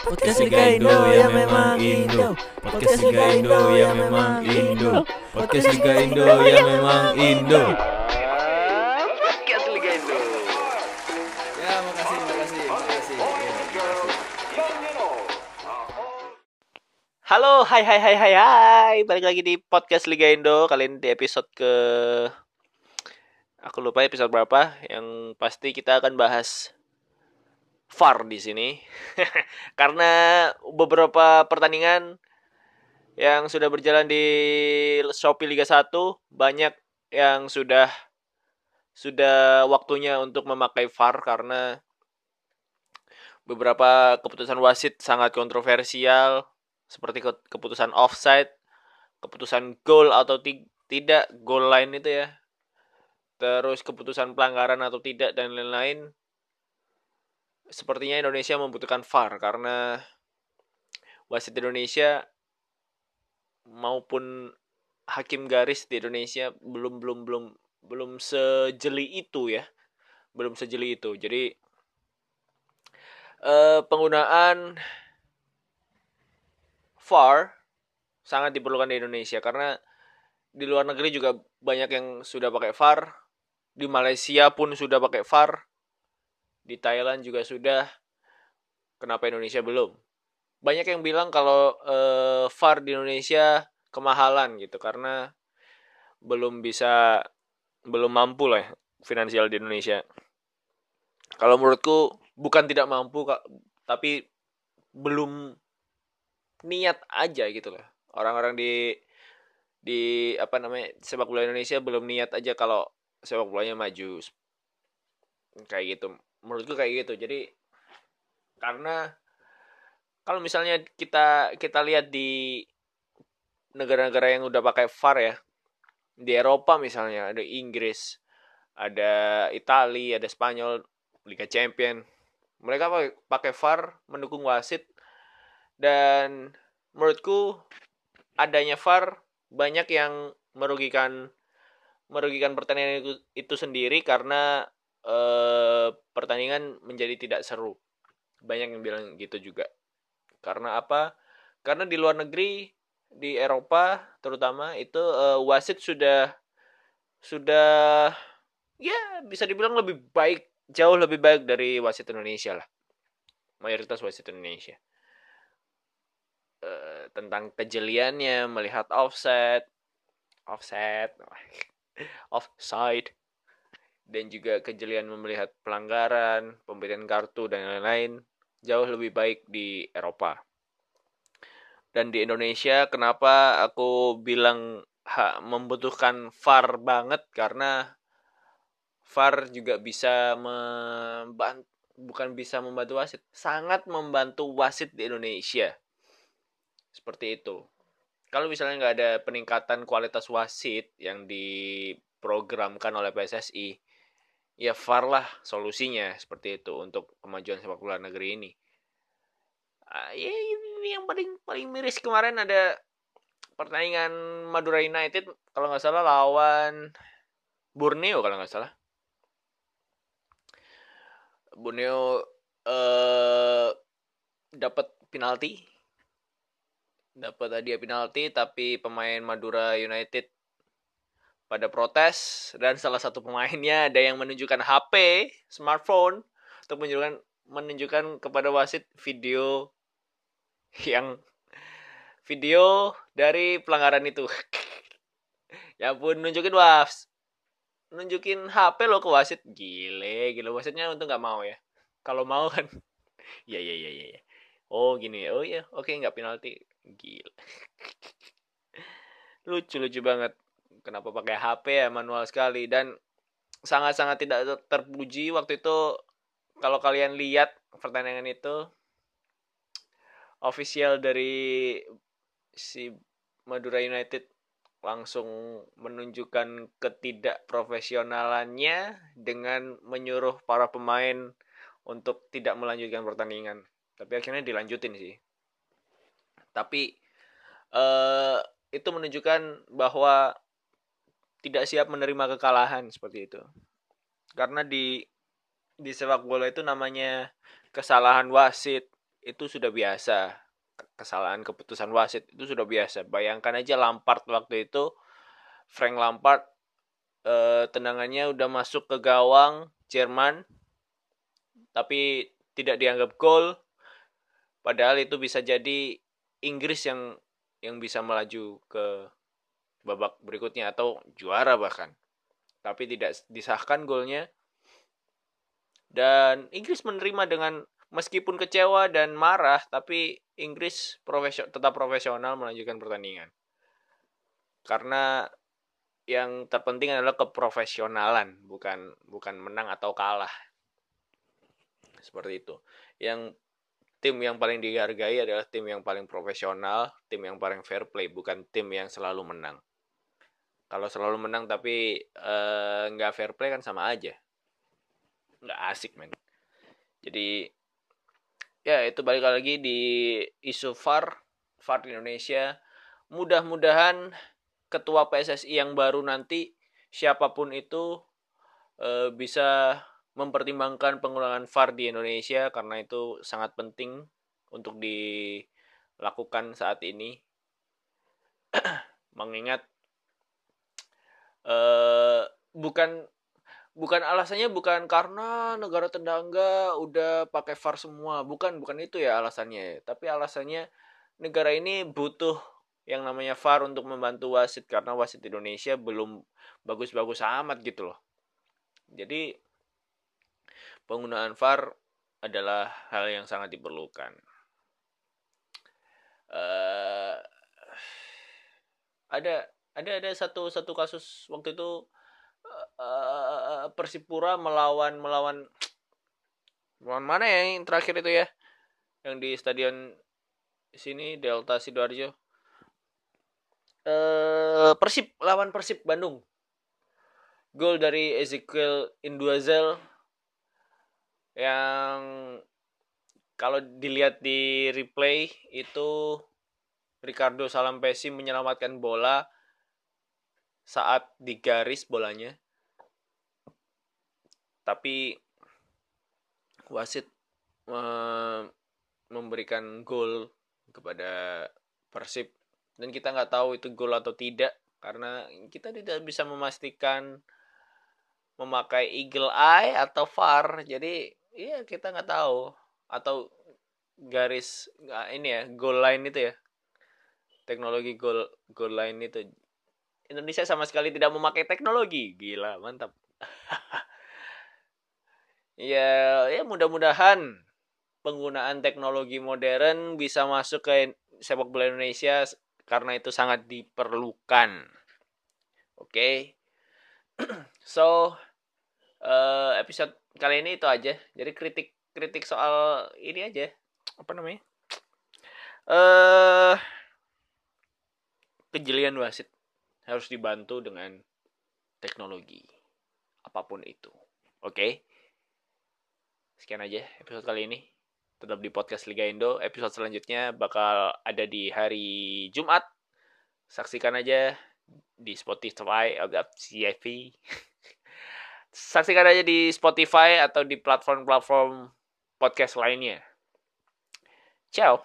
Podcast Liga Indo ya memang Indo. Podcast Liga Indo ya memang Indo. Podcast Liga Indo ya memang Indo. Podcast Liga Indo. Ya makasih makasih makasih. Ya, makasih. Halo, hai hai hai hai hai. Balik lagi di podcast Liga Indo. Kali ini di episode ke Aku lupa episode berapa. Yang pasti kita akan bahas VAR di sini. Karena beberapa pertandingan yang sudah berjalan di Shopee Liga 1 banyak yang sudah sudah waktunya untuk memakai VAR karena beberapa keputusan wasit sangat kontroversial seperti ke- keputusan offside, keputusan gol atau ti- tidak goal line itu ya. Terus keputusan pelanggaran atau tidak dan lain-lain. Sepertinya Indonesia membutuhkan VAR karena wasit Indonesia maupun hakim garis di Indonesia belum belum belum belum sejeli itu ya. Belum sejeli itu. Jadi eh, penggunaan VAR sangat diperlukan di Indonesia karena di luar negeri juga banyak yang sudah pakai VAR, di Malaysia pun sudah pakai VAR, di Thailand juga sudah. Kenapa Indonesia belum? Banyak yang bilang kalau eh, VAR di Indonesia kemahalan gitu karena belum bisa belum mampu lah ya, finansial di Indonesia. Kalau menurutku bukan tidak mampu tapi belum niat aja gitu loh. Orang-orang di di apa namanya sepak bola Indonesia belum niat aja kalau sepak bolanya maju kayak gitu. Menurutku kayak gitu. Jadi karena kalau misalnya kita kita lihat di negara-negara yang udah pakai VAR ya di Eropa misalnya ada Inggris, ada Italia, ada Spanyol, Liga Champion. Mereka pakai pakai VAR mendukung wasit dan menurutku adanya VAR banyak yang merugikan merugikan pertandingan itu, itu sendiri karena eh, pertandingan menjadi tidak seru. Banyak yang bilang gitu juga. Karena apa? Karena di luar negeri di Eropa terutama itu eh, wasit sudah sudah ya bisa dibilang lebih baik jauh lebih baik dari wasit Indonesia lah mayoritas wasit Indonesia Eh, tentang kejeliannya melihat offset offset offside dan juga kejelian melihat pelanggaran pemberian kartu dan lain-lain jauh lebih baik di Eropa. Dan di Indonesia kenapa aku bilang ha, membutuhkan VAR banget? Karena VAR juga bisa membantu bukan bisa membantu wasit sangat membantu wasit di Indonesia. Seperti itu. Kalau misalnya nggak ada peningkatan kualitas wasit yang diprogramkan oleh PSSI ya VAR lah solusinya seperti itu untuk kemajuan sepak bola negeri ini. Ah, ya ini yang paling paling miris kemarin ada pertandingan Madura United kalau nggak salah lawan Borneo kalau nggak salah. Borneo eh dapat penalti. Dapat hadiah penalti tapi pemain Madura United pada protes dan salah satu pemainnya ada yang menunjukkan HP smartphone untuk menunjukkan menunjukkan kepada wasit video yang video dari pelanggaran itu. Ya pun nunjukin was nunjukin HP lo ke wasit. Gile gile. Wasitnya untuk nggak mau ya. Kalau mau kan. Ya ya ya ya ya. oh gini oh ya oke nggak penalti. Gila lucu lucu banget kenapa pakai HP ya manual sekali dan sangat sangat tidak ter- terpuji waktu itu kalau kalian lihat pertandingan itu official dari si Madura United langsung menunjukkan ketidakprofesionalannya dengan menyuruh para pemain untuk tidak melanjutkan pertandingan. Tapi akhirnya dilanjutin sih. Tapi eh itu menunjukkan bahwa tidak siap menerima kekalahan seperti itu. Karena di di sepak bola itu namanya kesalahan wasit, itu sudah biasa. Kesalahan keputusan wasit itu sudah biasa. Bayangkan aja Lampard waktu itu Frank Lampard eh, tendangannya udah masuk ke gawang Jerman tapi tidak dianggap gol. Padahal itu bisa jadi Inggris yang yang bisa melaju ke babak berikutnya atau juara bahkan. Tapi tidak disahkan golnya. Dan Inggris menerima dengan meskipun kecewa dan marah tapi Inggris profesio tetap profesional melanjutkan pertandingan. Karena yang terpenting adalah keprofesionalan bukan bukan menang atau kalah. Seperti itu. Yang tim yang paling dihargai adalah tim yang paling profesional tim yang paling fair play bukan tim yang selalu menang kalau selalu menang tapi eh, nggak uh, fair play kan sama aja. Nggak asik men. Jadi ya itu balik lagi di isu VAR VAR di Indonesia. Mudah-mudahan ketua PSSI yang baru nanti siapa pun itu e, bisa mempertimbangkan penggunaan VAR di Indonesia karena itu sangat penting untuk dilakukan saat ini. Mengingat e, bukan bukan alasannya bukan karena negara tetangga udah pakai VAR semua, bukan bukan itu ya alasannya, tapi alasannya negara ini butuh yang namanya VAR untuk membantu wasit karena wasit Indonesia belum bagus-bagus amat gitu loh. Jadi penggunaan VAR adalah hal yang sangat diperlukan. Uh, ada ada ada satu satu kasus waktu itu uh, Persipura melawan melawan melawan mana ya yang terakhir itu ya? Yang di stadion sini Delta sidoarjo. Eh Persib lawan Persib Bandung. Gol dari Ezekiel Induazel yang kalau dilihat di replay itu Ricardo Salampesi menyelamatkan bola saat di garis bolanya. Tapi wasit memberikan gol kepada Persib. Dan kita nggak tahu itu gol atau tidak karena kita tidak bisa memastikan memakai eagle eye atau VAR jadi iya kita nggak tahu. Atau garis ini ya goal line itu ya. Teknologi goal goal line itu Indonesia sama sekali tidak memakai teknologi gila mantap ya ya mudah-mudahan penggunaan teknologi modern bisa masuk ke sepak bola Indonesia karena itu sangat diperlukan. Oke. Okay? so uh, episode kali ini itu aja. Jadi kritik kritik soal ini aja. Apa namanya? Eh uh, kejelian wasit harus dibantu dengan teknologi apa pun itu. Oke. Okay? Sekian aja episode kali ini tetap di podcast Liga Indo. Episode selanjutnya bakal ada di hari Jumat. Saksikan aja di Spotify atau CFV. Saksikan aja di Spotify atau di platform-platform podcast lainnya. Ciao.